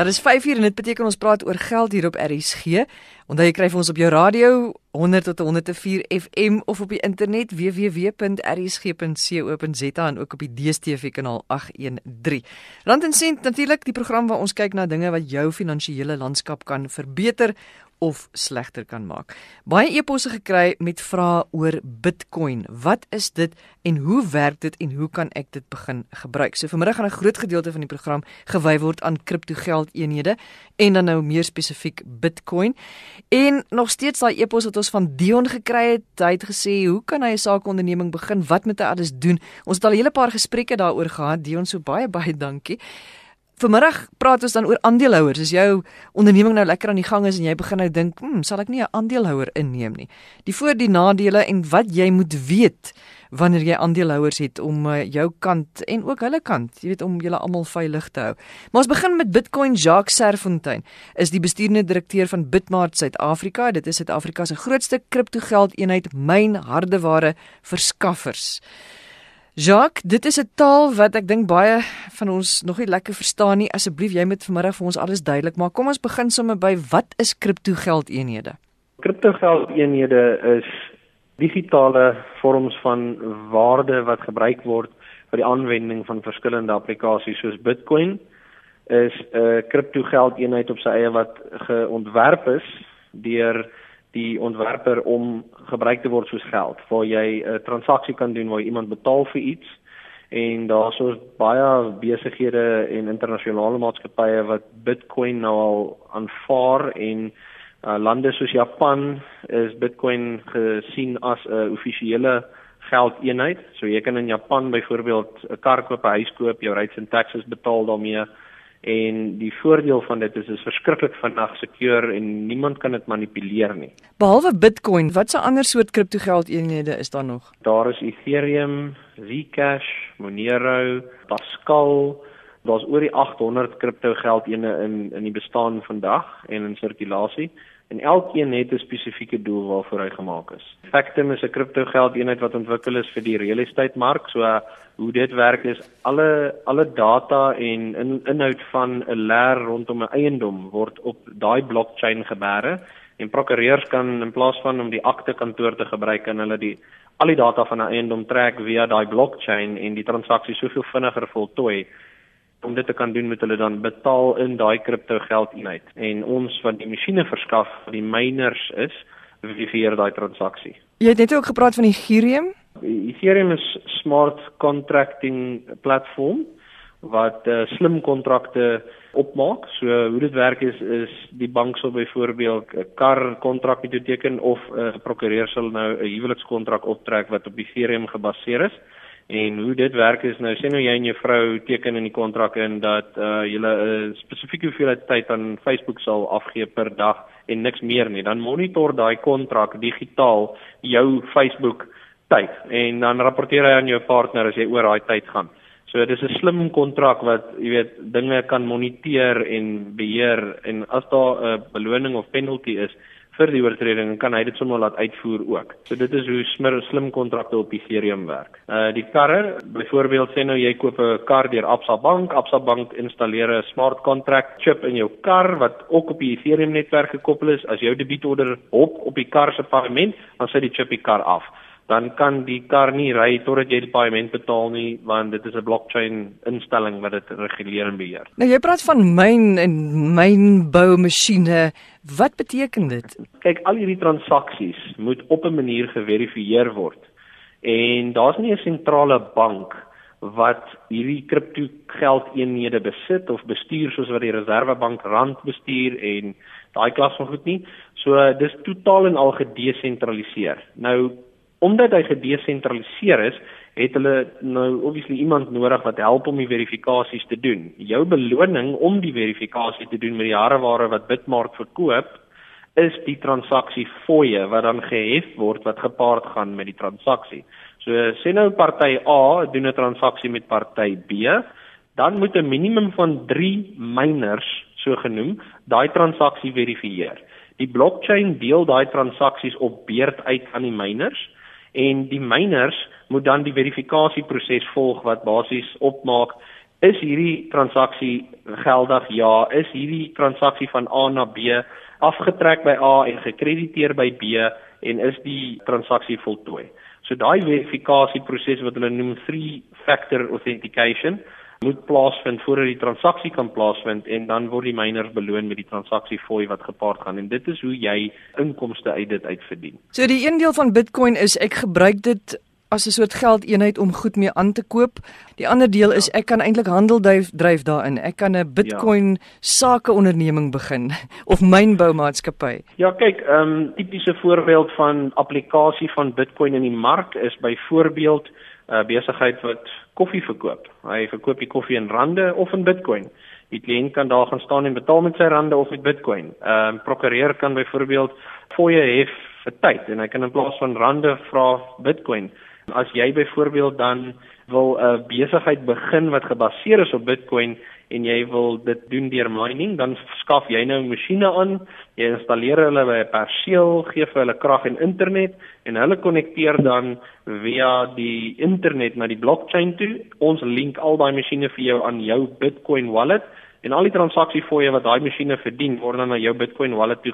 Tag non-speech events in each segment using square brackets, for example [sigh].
Ja, dis 5uur en dit beteken ons praat oor geld hier op RSG. Onthou jy kry vir ons op jou radio 100 tot 104 FM of op die internet www.rsg.co.za en ook op die DStv kanaal 813. Rand en sent natuurlik die program waar ons kyk na dinge wat jou finansiële landskap kan verbeter of slegter kan maak. Baie eposse gekry met vrae oor Bitcoin. Wat is dit en hoe werk dit en hoe kan ek dit begin gebruik? So vanmiddag gaan 'n groot gedeelte van die program gewy word aan kriptogeldeenhede en dan nou meer spesifiek Bitcoin. En nog steeds daai epos wat ons van Dion gekry het, hy het gesê, "Hoe kan hy 'n sakeonderneming begin? Wat moet hy alles doen?" Ons het al 'n hele paar gesprekke daaroor gehad. Dion, so baie baie dankie. Vanmiddag praat ons dan oor aandeelhouers. As jou onderneming nou lekker aan die gang is en jy begin nou dink, "Hm, sal ek nie 'n aandeelhouer inneem nie." Die voor die nadele en wat jy moet weet wanneer jy aandeelhouers het om uh, jou kant en ook hulle kant, jy weet om julle almal veilig te hou. Maar ons begin met Bitcoin Jacques Serfontein. Is die bestuurende direkteur van Bitmart Suid-Afrika. Dit is Suid-Afrika se grootste kriptogeldeenheid, myn hardeware verskaffers. Jacques, dit is 'n taal wat ek dink baie van ons nog nie lekker verstaan nie. Asseblief, jy moet vanmiddag vir ons alles duidelik maak. Kom ons begin sommer by wat is kriptogeldeenhede? Kriptogeldeenhede is digitale vorms van waarde wat gebruik word vir die aanwending van verskillende applikasies soos Bitcoin is 'n kriptogeldeenheid op sy eie wat geontwerp is deur die ontwerper om gebruik te word soos geld waar jy 'n transaksie kan doen waar iemand betaal vir iets en daar's so baie besighede en internasionale maatskappye wat Bitcoin nou al aanvaar en uh, lande soos Japan is Bitcoin gesien as 'n offisiële geldeenheid. So jy kan in Japan byvoorbeeld 'n kar koop, 'n huis koop, jou rates en taxes betaal daarmee en die voordeel van dit is is verskriklik vinnig secure en niemand kan dit manipuleer nie. Behalwe Bitcoin, watse ander soort kriptogeldeenhede is daar nog? Daar is Ethereum, Zcash, Monero, Pascal. Daar's oor die 800 kriptogeldeenhede in in die bestaan vandag en in sirkulasie en elkeen het 'n spesifieke doel waarvoor hy gemaak is. Factum is 'n kriptogeldeenheid wat ontwikkel is vir die real estate mark, so hoe dit werk is alle alle data en in, inhoud van 'n leer rondom 'n eiendom word op daai blockchain gebeere en prokureurs kan in plaas van om die akte kantoor te gebruik en hulle die al die data van 'n eiendom trek via daai blockchain en die transaksie soveel vinniger voltooi om dit te kan doen moet hulle dan betaal in daai kripto geldeenheid en ons wat die masjiene verskaf die miners is verifieer daai transaksie jy het net ook gepraat van Ethereum Ethereum is smart contracting platform wat uh, slim kontrakte opmaak. So hoe dit werk is is die bank sal byvoorbeeld 'n kar kontrak met jou teken of 'n uh, prokureur sal nou 'n huwelikskontrak optrek wat op Ethereum gebaseer is. En hoe dit werk is nou sê nou jy en jou vrou teken in die kontrak in dat uh, julle 'n uh, spesifieke hoeveelheid tyd aan Facebook sal afgee per dag en niks meer nie. Dan monitor daai kontrak digitaal jou Facebook tyd en dan rapporteer hy aan jou partner as jy oor daai tyd gaan. So dis 'n slim kontrak wat jy weet dinge kan moniteer en beheer en as daar 'n beloning of penalty is vir die oortreding kan hy dit sommer laat uitvoer ook. So dit is hoe smir slim kontrakte op Ethereum werk. Uh die karre, byvoorbeeld sê nou jy koop 'n kar deur Absa Bank, Absa Bank installeer 'n smart contract chip in jou kar wat ook op die Ethereum netwerk gekoppel is. As jou debietorder hop op die kar se paaiement, dan sit die chip die kar af dan kan die kar nie ry totdat jy die paaiement betaal nie want dit is 'n blockchain instelling wat dit reguleer en beheer. Nou jy praat van myn en mynbou masjiene. Wat beteken dit? Kyk, al hierdie transaksies moet op 'n manier geverifieer word. En daar's nie 'n sentrale bank wat hierdie kriptogeldeenhede besit of bestuur soos wat die Reserwebank rand bestuur en daai klas van goed nie. So dis totaal en al gedesentraliseer. Nou omdat hy gedesentraliseer is, het hulle nou obviously iemand nodig wat help om die verifikasies te doen. Jou beloning om die verifikasie te doen met die hareware wat Bitmark verkoop, is die transaksie fooie wat dan gehef word wat gepaard gaan met die transaksie. So sê nou party A doen 'n transaksie met party B, dan moet 'n minimum van 3 miners so genoem daai transaksie verifieer. Die blockchain deel daai transaksies op beurt uit aan die miners en die miners moet dan die verifikasieproses volg wat basies opmaak is hierdie transaksie geldig? Ja, is hierdie transaksie van A na B afgetrek by A en gekrediteer by B en is die transaksie voltooi? So daai verifikasieproses wat hulle noem three factor authentication moet plaasvind voordat die transaksie kan plaasvind en dan word die miners beloon met die transaksie-fooi wat gepaard gaan en dit is hoe jy inkomste uit dit uitverdien. So die een deel van Bitcoin is ek gebruik dit as 'n soort geldeenheid om goed mee aan te koop. Die ander deel is ja. ek kan eintlik handel dryf, dryf daarin. Ek kan 'n Bitcoin ja. sakeonderneming begin [laughs] of mynboumaatskappy. Ja, kyk, 'n um, ehm, tipiese voorbeeld van applikasie van Bitcoin in die mark is byvoorbeeld 'n uh, besigheid wat koffie verkoop. Hy verkoop die koffie in rande of in Bitcoin. Die kliënt kan daar gaan staan en betaal met sy rande of met Bitcoin. Ehm uh, prokureur kan byvoorbeeld fooie hef vir tyd en hy kan in plaas van rande vra Bitcoin. As jy byvoorbeeld dan wil 'n besigheid begin wat gebaseer is op Bitcoin en jy wil dit doen deur mining, dan skaf jy nou masjiene aan, jy installeer hulle by 'n perseel, gee vir hulle krag en internet en hulle konnekteer dan via die internet na die blockchain toe. Ons link al daai masjiene vir jou aan jou Bitcoin wallet en al die transaksiefooie wat daai masjiene verdien word dan na jou Bitcoin wallet toe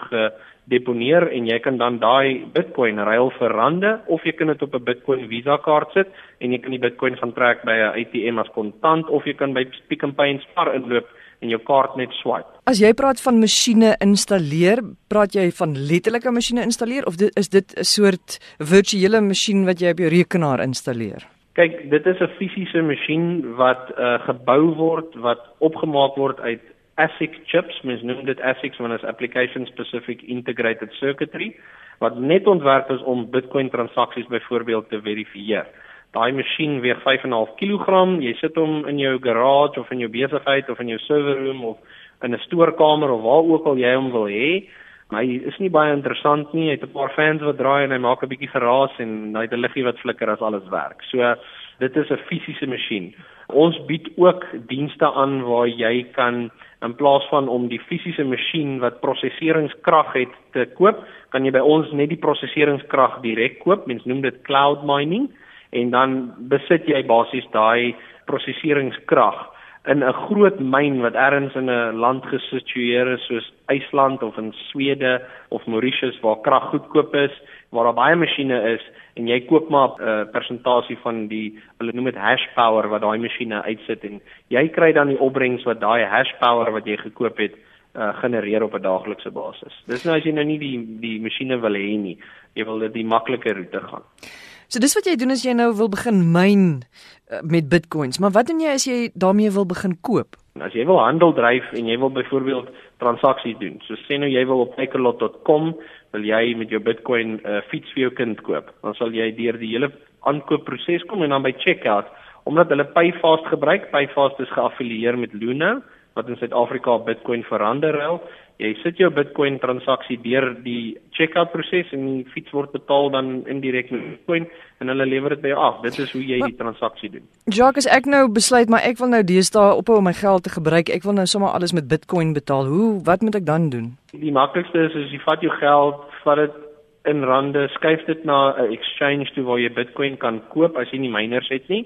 gedeponeer en jy kan dan daai Bitcoin ruil vir rande of jy kan dit op 'n Bitcoin Visa kaart sit en jy kan die Bitcoin gaan trek by 'n ATM as kontant of jy kan by Pick n Pay en Spar inloop en jou kaart net swipe. As jy praat van masjiene installeer, praat jy van letterlike masjiene installeer of dit is dit 'n soort virtuele masjien wat jy op jou rekenaar installeer? Kyk, dit is 'n fisiese masjien wat uh, gebou word wat opgemaak word uit ASIC chips. Mens noem dit ASICs want dit is application specific integrated circuitry wat net ontwerp is om Bitcoin transaksies byvoorbeeld te verifieer. Daai masjien weeg 5.5 kg. Jy sit hom in jou garage of in jou besigheid of in jou server room of in 'n stoorkamer of waar ook al jy hom wil hê. Maar hy is nie baie interessant nie. Hy het 'n paar fans wat draai en hy maak 'n bietjie geraas en hy het 'n liggie wat flikker as alles werk. So dit is 'n fisiese masjien. Ons bied ook dienste aan waar jy kan in plaas van om die fisiese masjien wat prosesseringskrag het te koop, kan jy by ons net die prosesseringskrag direk koop. Mens noem dit cloud mining en dan besit jy basies daai prosesseringskrag in 'n groot myn wat ergens in 'n land gesitueer is soos IJsland of in Swede of Mauritius waar krag goedkoop is, waar daar baie masjiene is en jy koop maar 'n uh, persentasie van die hulle noem dit hash power wat daai masjiene uitsit en jy kry dan die opbrengs wat daai hash power wat jy gekoop het uh, genereer op 'n daaglikse basis. Dis nou as jy nou nie die die masjiene wil hê nie, jy wil dit die makliker roete gaan. So dis wat jy doen as jy nou wil begin myn uh, met bitcoins, maar wat doen jy as jy daarmee wil begin koop? As jy wil handel dryf en jy wil byvoorbeeld transaksies doen. So sê nou jy wil op ekelot.com wil jy met jou bitcoin 'n uh, fiets vir jou kind koop. Dan sal jy deur die hele aankoopproses kom en dan by checkout omdat hulle Payfast gebruik, Payfast is geaffilieer met Luna wat in Suid-Afrika bitcoin verander ruil jy sit jou Bitcoin transaksie deur die checkout proses en die fiets word betaal dan indirek met Bitcoin en hulle lewer dit by jou af. Dit is hoe jy maar, die transaksie doen. Jacques, ek nou besluit maar ek wil nou deesdae ophou om my geld te gebruik. Ek wil nou sommer alles met Bitcoin betaal. Hoe wat moet ek dan doen? Die maklikste is as jy vat jou geld, vat dit in rande, skuif dit na 'n exchange toe waar jy Bitcoin kan koop as jy nie miners het nie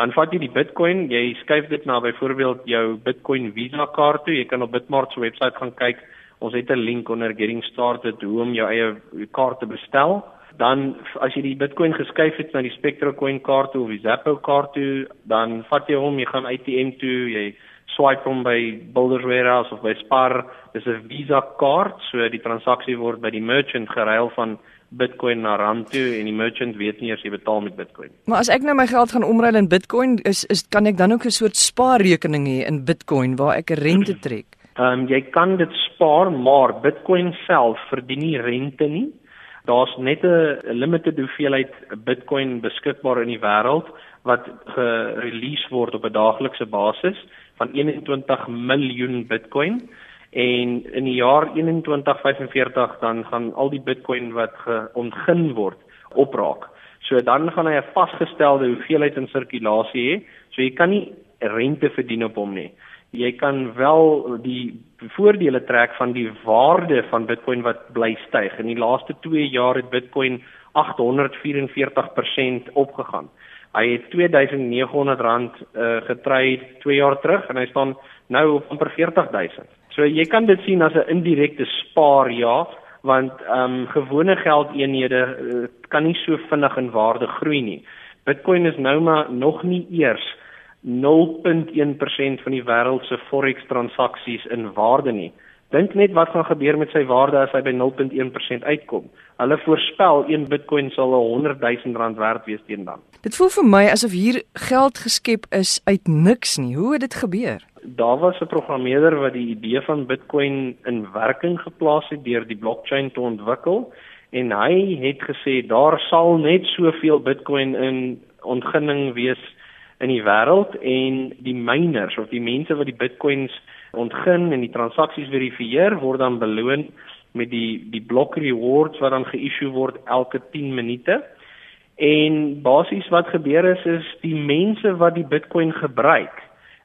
dan vat jy die Bitcoin, jy skuif dit na byvoorbeeld jou Bitcoin Visa kaart toe. Jy kan op Bitmart se webwerf gaan kyk. Ons het 'n link onder getting started hoe om jou eie kaart te bestel. Dan as jy die Bitcoin geskuif het na die Spectra Coin kaart toe of die Zappo kaart toe, dan vat jy hom, jy gaan ATM toe, jy swipe hom by Builders Warehouse of by Spar. Dis 'n Visa kaart, so die transaksie word by die merchant geruil van Bitcoin na rand toe en die merchant weet nie as jy betaal met Bitcoin. Maar as ek nou my geld gaan omruil in Bitcoin, is is kan ek dan ook 'n soort spaarrekening hê in Bitcoin waar ek 'n rente trek? Ehm um, jy kan dit spaar, maar Bitcoin self verdien nie rente nie. Daar's net 'n limited hoeveelheid Bitcoin beskikbaar in die wêreld wat gerelease word op 'n daaglikse basis van 21 miljoen Bitcoin en in die jaar 2145 dan gaan al die bitcoin wat ontgin word opraak. So dan gaan hy 'n vasgestelde hoeveelheid in sirkulasie hê. So jy kan nie rente verdien op hom nie. Jy kan wel die voordele trek van die waarde van bitcoin wat bly styg. In die laaste 2 jaar het bitcoin 844% opgegaan Hy het R2900 uh, getry 2 jaar terug en hy staan nou op amper 40000. So jy kan dit sien as 'n indirekte spaar ja, want ehm um, gewone geldeenhede uh, kan nie so vinnig in waarde groei nie. Bitcoin is nou maar nog nie eers 0.1% van die wêreld se forex transaksies in waarde nie. Dink net wat gaan gebeur met sy waarde as hy by 0.1% uitkom. Hulle voorspel 1 Bitcoin sal 100 000 rand werd wees teen dan. Dit voel vir my asof hier geld geskep is uit niks nie. Hoe het dit gebeur? Daar was 'n programmeerder wat die idee van Bitcoin in werking geplaas het deur die blockchain te ontwikkel en hy het gesê daar sal net soveel Bitcoin in ontginning wees in die wêreld en die miners of die mense wat die Bitcoins ontgin en die transaksies verifieer word dan beloon met die die block rewards wat dan geissue word elke 10 minute. En basies wat gebeur is is die mense wat die Bitcoin gebruik,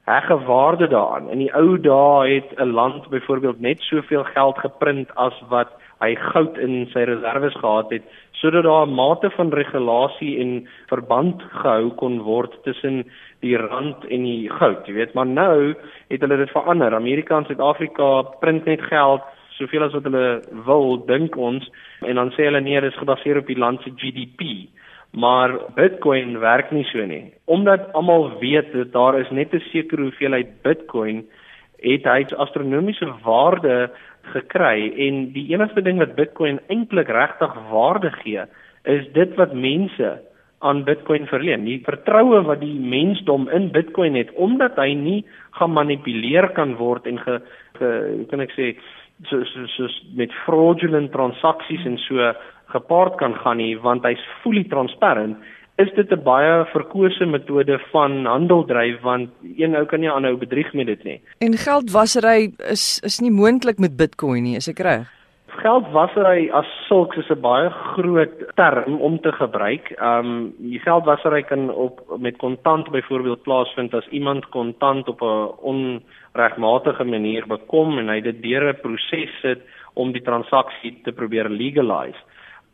hegge waarde daaraan. In die ou dae het 'n land byvoorbeeld net soveel geld geprint as wat hy goud in sy reserve gehad het sodat daar 'n mate van regulasie en verband gehou kon word tussen die rand en die goud, jy weet, maar nou het hulle dit verander. Amerika en Suid-Afrika print net geld soveel as wat hulle wil, dink ons, en dan sê hulle nee, dit is gebaseer op die land se GDP. Maar Bitcoin werk nie so nie. Omdat almal weet dat daar is net 'n sekere hoeveelheid Bitcoin het hy astronomiese waarde gekry en die enigste ding wat Bitcoin eintlik regtig waarde gee, is dit wat mense aan Bitcoin verleen. Die vertroue wat die mensdom in Bitcoin het omdat hy nie gemanipuleer kan word en ge, ge kan ek sê so so so met fraudulent transaksies en so gepaard kan gaan nie want hy's fully transparant is dit 'n baie verkose metode van handel dryf want een ou kan nie aanhou bedrieg met dit nie. En geldwasery is is nie moontlik met Bitcoin nie, is ek reg? Geldwasery as sulks is 'n baie groot term om te gebruik. Um die geldwasery kan op met kontant byvoorbeeld plaasvind as iemand kontant op 'n onregmatige manier bekom en hy dit deur 'n proses sit om die transaksie te probeer legalise.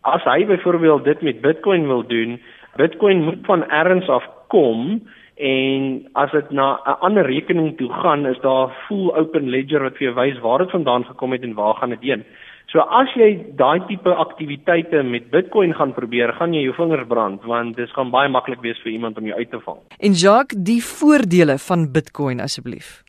As hy byvoorbeeld dit met Bitcoin wil doen, Bitcoin moet van ergens af kom en as dit na 'n ander rekening toe gaan, is daar 'n full open ledger wat vir jou wys waar dit vandaan gekom het en waar gaan dit heen. So as jy daai tipe aktiwiteite met Bitcoin gaan probeer, gaan jy jou vingers brand want dit gaan baie maklik wees vir iemand om jou uit te vang. En Jacques, die voordele van Bitcoin asseblief.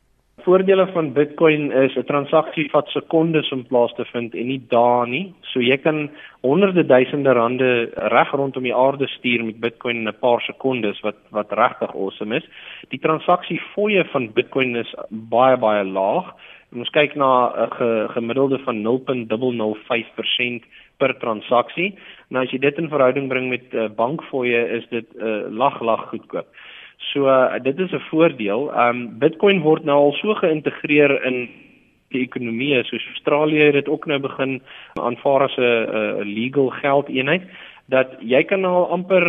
Voordele van Bitcoin is 'n transaksie wat sekondes in plaas te vind en nie dae nie. So jy kan honderde duisende rande reg rondom die aarde stuur met Bitcoin in 'n paar sekondes wat wat regtig awesome is. Die transaksiefoë van Bitcoin is baie baie laag ons kyk na 'n ge, gemiddelde van 0.005% per transaksie. Nou as jy dit in verhouding bring met uh, bankfooie is dit uh, lag lag goedkoop. So uh, dit is 'n voordeel. Um Bitcoin word nou al so geïntegreer in die ekonomie. So Australië het dit ook nou begin aanvaar as 'n legal geldeenheid dat jy kan nou amper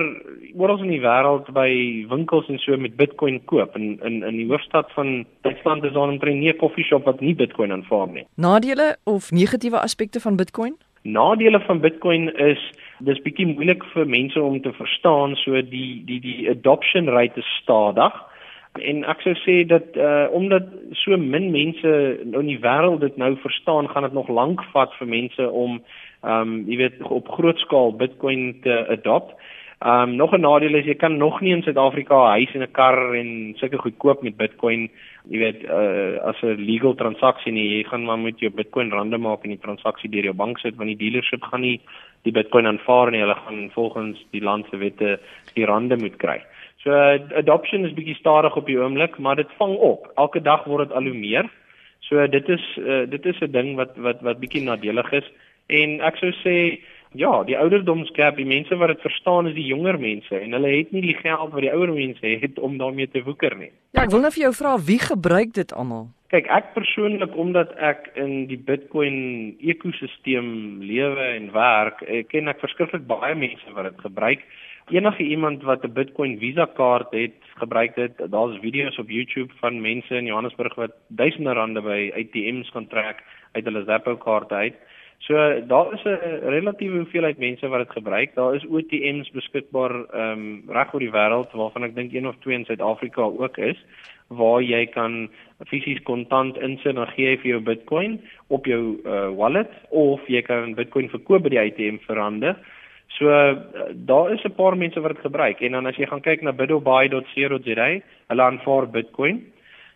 oral in die wêreld by winkels en so met Bitcoin koop in in in die hoofstad van Duitsland is daar omtrent nie 'n koffieshop wat nie Bitcoin aanvaar nie. Nadele of negatiewe aspekte van Bitcoin? Nadele van Bitcoin is dis bietjie moeilik vir mense om te verstaan, so die die die adoption rate is stadig. En ek sou sê dat uh omdat so min mense in die wêreld dit nou verstaan, gaan dit nog lank vat vir mense om ehm um, jy weet op groot skaal Bitcoin te adopt. Ehm um, nog 'n nadeel is jy kan nog nie in Suid-Afrika 'n huis en 'n kar en sulke goed koop met Bitcoin. Jy weet uh, as 'n legal transaksie nie, jy gaan maar met jou Bitcoin rande maak en die transaksie deur jou bank sit want die dealership gaan nie die Bitcoin aanvaar nie. Hulle gaan volgens die land se wette die rande moet kry. So uh, adoption is bietjie stadig op die oomblik, maar dit vang op. Elke dag word dit al hoe meer. So dit is uh, dit is 'n ding wat wat wat bietjie nadelig is. En ek sou sê ja, die ouderdomsgap, die mense wat dit verstaan is die jonger mense en hulle het nie die geld wat die ouer mense het om daarmee te woeker nie. Ja, ek wil net vir jou vra wie gebruik dit almal? Kyk, ek persoonlik omdat ek in die Bitcoin ekosisteem lewe en werk, ek ken ek verskriklik baie mense wat dit gebruik. Enige iemand wat 'n Bitcoin Visa kaart het, gebruik dit. Daar's video's op YouTube van mense in Johannesburg wat duisende rande by ATMs gaan trek uit hulle Zappo kaarte uit. So daar is 'n relatiewe hoeveelheid mense wat dit gebruik. Daar is ATMs beskikbaar ehm um, reg oor die wêreld waarvan ek dink een of twee in Suid-Afrika ook is waar jy kan fisies kontant insit en gee jy vir jou Bitcoin op jou uh, wallet of jy kan Bitcoin verkoop by die ATM verander. So uh, daar is 'n paar mense wat dit gebruik en dan as jy gaan kyk na bidobuy.co.za, hulle aanvaar Bitcoin.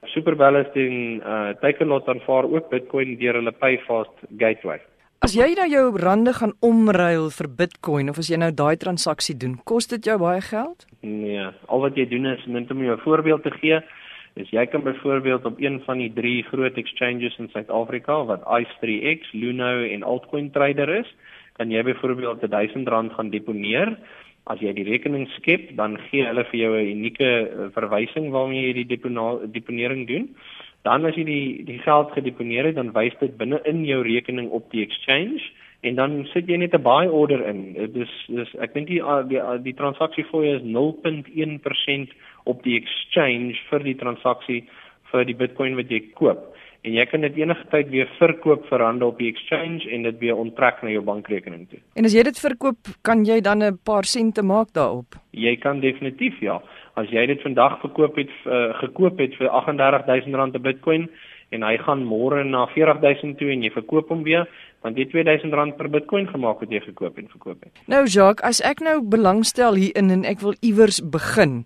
Superbalance en uh, Takealot aanvaar ook Bitcoin deur hulle Payfast gateway. As jy nou jou rande gaan omruil vir Bitcoin of as jy nou daai transaksie doen, kos dit jou baie geld? Nee, al wat jy doen is net om jou voorbeeld te gee, is jy kan byvoorbeeld op een van die drie groot exchanges in Suid-Afrika wat ICE3X, Luno en Altcoin Trader is, kan jy byvoorbeeld R1000 gaan deponeer. As jy die rekening skep, dan gee hulle vir jou 'n unieke eh, verwysing waarmee jy die deponering doen. Dan as jy die die geld gedeponeer het, dan wys dit binne in jou rekening op die exchange en dan sit jy net 'n buy order in. Dit is dis ek dink die die, die transaksie fooi is 0.1% op die exchange vir die transaksie vir die Bitcoin wat jy koop. En jy kan dit enige tyd weer verkoop vir rande op die exchange en dit weer onttrek na jou bankrekening toe. En as jy dit verkoop, kan jy dan 'n paar sente maak daarop? Jy kan definitief ja as jy dit vandag verkoop het uh, gekoop het vir R38000 'n Bitcoin en hy gaan môre na 40000 toe en jy verkoop hom weer want jy R2000 per Bitcoin gemaak wat jy gekoop en verkoop het. Nou Jacques, as ek nou belangstel hierin en ek wil iewers begin,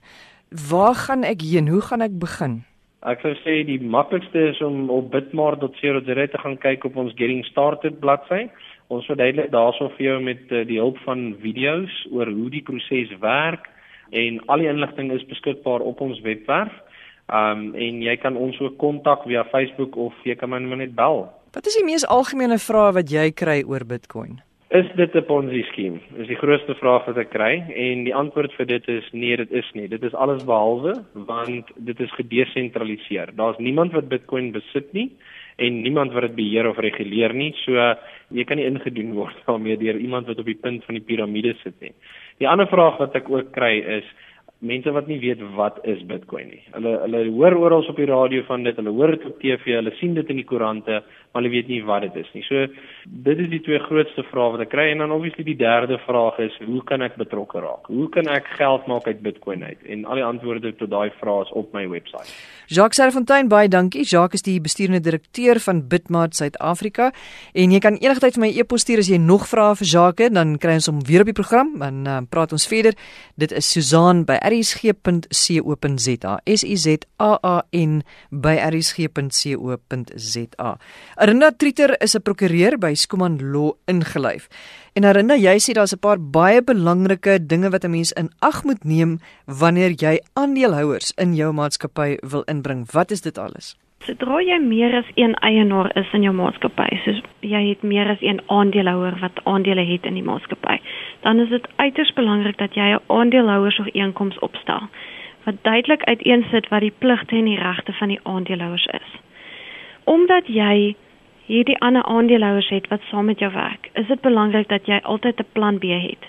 waar gaan ek heen? Hoe gaan ek begin? Ek sou sê die maklikste is om op bitmart.co.za te gaan kyk op ons getting started bladsy. Ons verduidelik daarso vir jou met uh, die hulp van video's oor hoe die proses werk en al die inligting is beskikbaar op ons webwerf. Um en jy kan ons ook kontak via Facebook of jy kan my net bel. Wat is die mees algemene vraag wat jy kry oor Bitcoin? Is dit 'n Ponzi skema? Dis die grootste vraag wat ek kry en die antwoord vir dit is nee, dit is nie. Dit is alles behalwe want dit is gedesentraliseer. Daar's niemand wat Bitcoin besit nie en niemand wat dit beheer of reguleer nie. So jy kan nie ingedoen word [laughs] daarmee deur iemand wat op die punt van die piramide sit nie. Die ander vraag wat ek ook kry is mense wat nie weet wat is Bitcoin nie. Hulle hulle hoor oral op die radio van dit, hulle hoor dit op TV, hulle sien dit in die koerante, maar hulle weet nie wat dit is nie. So dit is die twee grootste vrae wat ek kry en dan obviously die derde vraag is hoe kan ek betrokke raak? Hoe kan ek geld maak uit Bitcoin uit? En al die antwoorde tot daai vrae is op my webwerf. Jacques Serfontein baie dankie. Jacques is die besturende direkteur van Bitmart Suid-Afrika en jy kan enigstyd vir my e-pos stuur as jy nog vrae vir Jacques dan kry ons hom weer op die program en uh, praat ons verder. Dit is Susan by rsg.co.za. S U Z A A N by rsg.co.za. Arinda Trieter is 'n prokureur by Skuman Law ingelyf. En Arinda, jy sê daar's 'n paar baie belangrike dinge wat 'n mens in ag moet neem wanneer jy aandeelhouers in jou maatskappy wil inbring. Wat is dit alles? Sodra jy meer as een eienaar is in jou maatskappy, soos jy het meer as een aandeelhouer wat aandele het in die maatskappy, dan is dit uiters belangrik dat jy 'n aandeelhouersooreenkoms opstel wat duidelik uiteensit wat die pligte en die regte van die aandeelhouers is. Omdat jy hierdie ander aandeelhouers het wat saam met jou werk, is dit belangrik dat jy altyd 'n plan B het.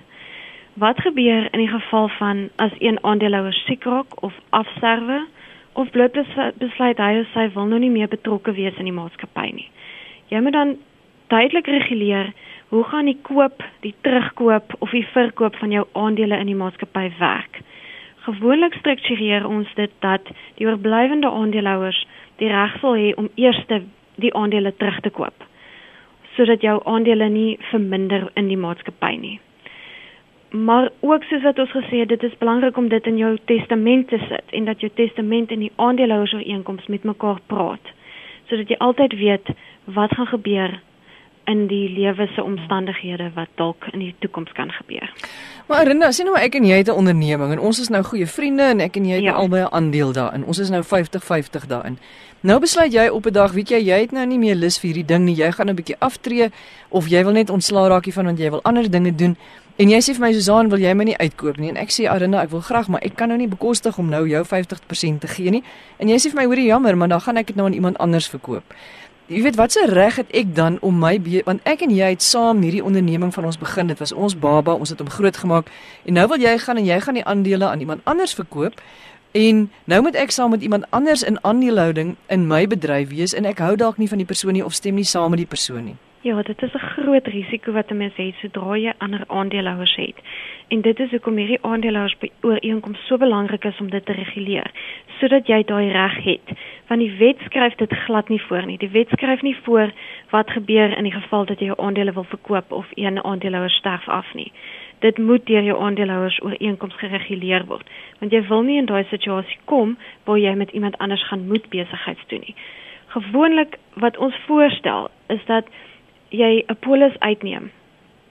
Wat gebeur in die geval van as een aandeelhouer siek raak of afsterwe? of bloot besluit hy of sy wil nou nie meer betrokke wees in die maatskappy nie. Jy moet dan duidelik reguleer hoe gaan die koop, die terugkoop of die verkoop van jou aandele in die maatskappy werk. Gewoonlik struktureer ons dit dat die oorblywende aandeelhouers die reg sal hê om eers die aandele terug te koop sodat jou aandele nie verminder in die maatskappy nie. Maar ook soos wat ons gesê het, dit is belangrik om dit in jou testament te sit en dat jou testament en die aandeelhouersooreenkoms met mekaar praat sodat jy altyd weet wat gaan gebeur in die lewe se omstandighede wat dalk in die toekoms kan gebeur. Maar Rinda, sien nou ek en jy het 'n onderneming en ons is nou goeie vriende en ek en jy het ja. albei 'n aandeel daarin. Ons is nou 50-50 daarin. Nou besluit jy op 'n dag, weet jy, jy het nou nie meer lus vir hierdie ding nie. Jy gaan 'n bietjie aftree of jy wil net ontslaa raak hiervan want jy wil ander dinge doen. En jy sê vir my Susan, wil jy my nie uitkoop nie? En ek sê Arina, ek wil graag, maar ek kan nou nie bekostig om nou jou 50% te gee nie. En jy sê vir my, hoorie jammer, maar dan gaan ek dit nou aan iemand anders verkoop. Jy weet wat se reg het ek dan om my want ek en jy het saam hierdie onderneming van ons begin. Dit was ons baba, ons het hom grootgemaak. En nou wil jy gaan en jy gaan die aandele aan iemand anders verkoop. En nou moet ek saam met iemand anders in aandeelhouding in my bedryf wees en ek hou dalk nie van die persoon nie of stem nie saam met die persoon nie. Ja, dit is 'n groot risiko wat 'n mens het sodra jy ander aandeelhouers het. En dit is hoekom hierdie aandeelhouers ooreenkoms so belangrik is om dit te reguleer, sodat jy daai reg het. Want die wet skryf dit glad nie voor nie. Die wet skryf nie voor wat gebeur in die geval dat jy jou aandele wil verkoop of een aandeelhouer sterf af nie. Dit moet deur jou aandeelhouers ooreenkoms gereguleer word, want jy wil nie in daai situasie kom waar jy met iemand anders gaan moet besigheids doen nie. Gewoonlik wat ons voorstel is dat jy 'n polis uitneem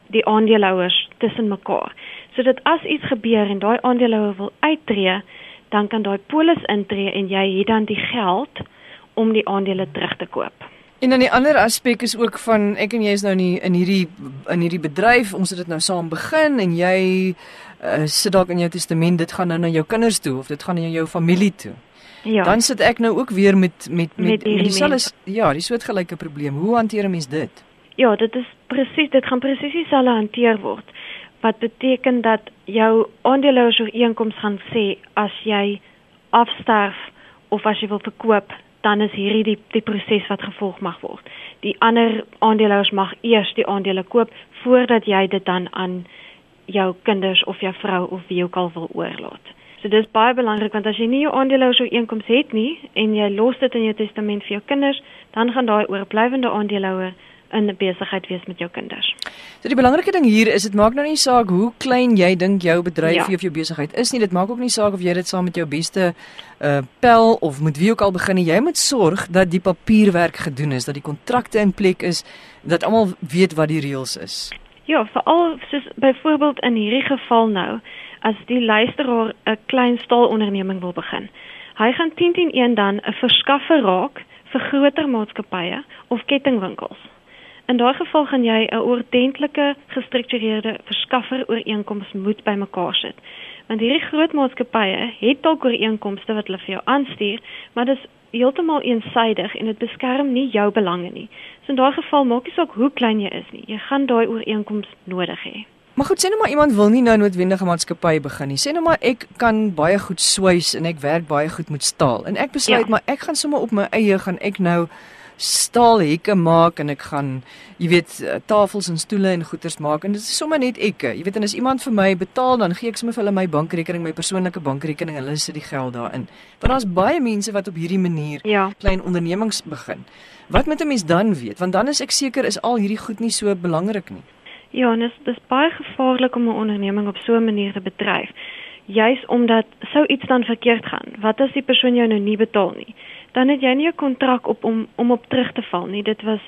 die aandeelhouers tussen mekaar sodat as iets gebeur en daai aandeelhouer wil uittreë dan kan daai polis intree en jy het dan die geld om die aandele terug te koop. En dan die ander aspek is ook van ek en jy is nou nie in hierdie in hierdie bedryf, ons het dit nou saam begin en jy uh, sit dalk in jou testament dit gaan nou na jou kinders toe of dit gaan na jou familie toe. Ja. Dan sit ek nou ook weer met met met, met, met dieselfde ja, die soortgelyke probleem. Hoe hanteer 'n mens dit? Ja, dit is presies, dit gaan presies dieselfde hanteer word. Wat beteken dat jou aandeelhouers ooreenkoms gaan sê as jy afsterf of as jy wil verkoop, dan is hierdie die die proses wat gevolg mag word. Die ander aandeelhouers mag eers die aandele koop voordat jy dit dan aan jou kinders of jou vrou of wie ook al wil oorlaat. So dis baie belangrik want as jy nie jou aandeelhouers ooreenkoms het nie en jy los dit in jou testament vir jou kinders, dan gaan daai oorblywende aandeelhouer in besigheid wees met jou kinders. So die belangrike ding hier is dit maak nou nie saak hoe klein jy dink jou bedryf ja. of jou besigheid is nie, dit maak ook nie saak of jy dit saam met jou beste uh pel of met wie ook al begin nie. Jy moet sorg dat die papierwerk gedoen is, dat die kontrakte in plek is, dat almal weet wat die reëls is. Ja, veral soos byvoorbeeld in hierdie geval nou, as die luisteraar 'n klein staalonderneming wil begin. Hy gaan 10-10-1 dan 'n verskaffer raak vir groter maatskappye of kettingwinkels. In daai geval gaan jy 'n ordentlike gestruktureerde verskaffer ooreenkoms moet bymekaar sit. Want hierdie groot maatskappye het dalk ooreenkomste wat hulle vir jou aanstuur, maar dit is heeltemal eensaidig en dit beskerm nie jou belange nie. So in daai geval maak nie saak hoe klein jy is nie, jy gaan daai ooreenkoms nodig hê. Maar goed, sê nou maar iemand wil nie nou noodwendige maatskappy begin nie. Sê nou maar ek kan baie goed swys en ek werk baie goed met staal en ek besluit ja. maar ek gaan sommer op my eie gaan ek nou staalhekke maak en ek gaan jy weet eh, tafels en stoele en goeders maak en dit is sommer net ek. Jy weet en as iemand vir my betaal dan gee ek sommer vir hulle my bankrekening, my persoonlike bankrekening en hulle sit die geld daarin. Want daar's baie mense wat op hierdie manier ja. klein ondernemings begin. Wat moet 'n mens dan weet? Want dan is ek seker is al hierdie goed nie so belangrik nie. Ja, en dit is baie gevaarlik om 'n onderneming op so 'n manier te bedryf. Juis omdat sou iets dan verkeerd gaan. Wat as die persoon jou nou nie betaal nie? Dan het jy nie 'n kontrak op om om op terug te val nie. Dit was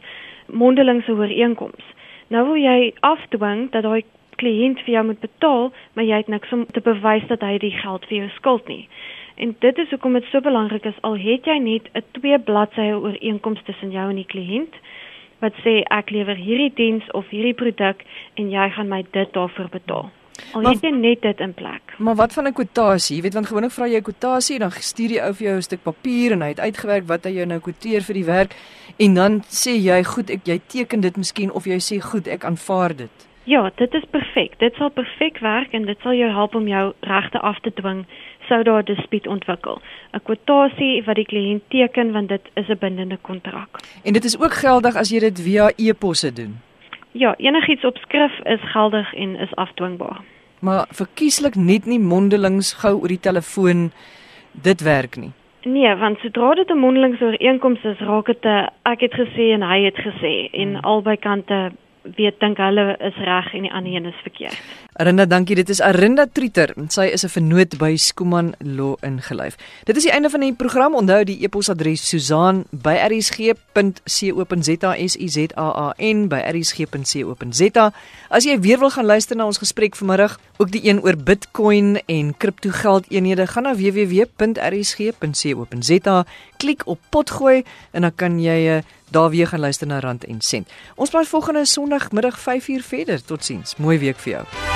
mondelingse ooreenkoms. Nou wil jy afdwing dat daai kliënt vir jou moet betaal, maar jy het niks om te bewys dat hy die geld vir jou skuld nie. En dit is hoekom dit so belangrik is al het jy net 'n twee bladsye ooreenkoms tussen jou en die kliënt wat sê ek lewer hierdie diens of hierdie produk en jy gaan my dit daarvoor betaal. Al het jy net dit in plek. Maar wat van 'n kwotasie? Jy weet want gewoonlik vra jy 'n kwotasie, dan stuur jy ou vir jou 'n stuk papier en hy het uitgewerk wat hy jou nou kwoteer vir die werk en dan sê jy goed, ek jy teken dit miskien of jy sê goed, ek aanvaar dit. Ja, dit is perfek. Dit sal perfek werk en dit sal jou help om jou regte af te dwing sou daar 'n dispuut ontwikkel. 'n Kwotasie wat die kliënt teken want dit is 'n bindende kontrak. En dit is ook geldig as jy dit via e-posse doen. Ja, enigiets op skrif is geldig en is afdwingbaar. Maar verkieslik net nie mondelings gou oor die telefoon dit werk nie. Nee, want sodra dit 'n mondelings ooreenkoms is, raak dit 'n ek het gesê en hy het gesê en hmm. albei kante weet dink hulle is reg en die ander een is verkeerd. Arinda, dankie. Dit is Arinda Trieter. Sy is 'n vernoot by Skuman Law ingelyf. Dit is die einde van die program. Onthou die e-posadres susaan@rsg.co.za s u z a a n rsg.co.za. As jy weer wil gaan luister na ons gesprek vanmiddag, ook die een oor Bitcoin en kriptogeldeenhede, gaan na www.rsg.co.za, klik op potgooi en dan kan jy uh, daar weer gaan luister na Rand en Sent. Ons praat volgende Sondagmiddag 5uur verder. Totsiens. Mooi week vir jou.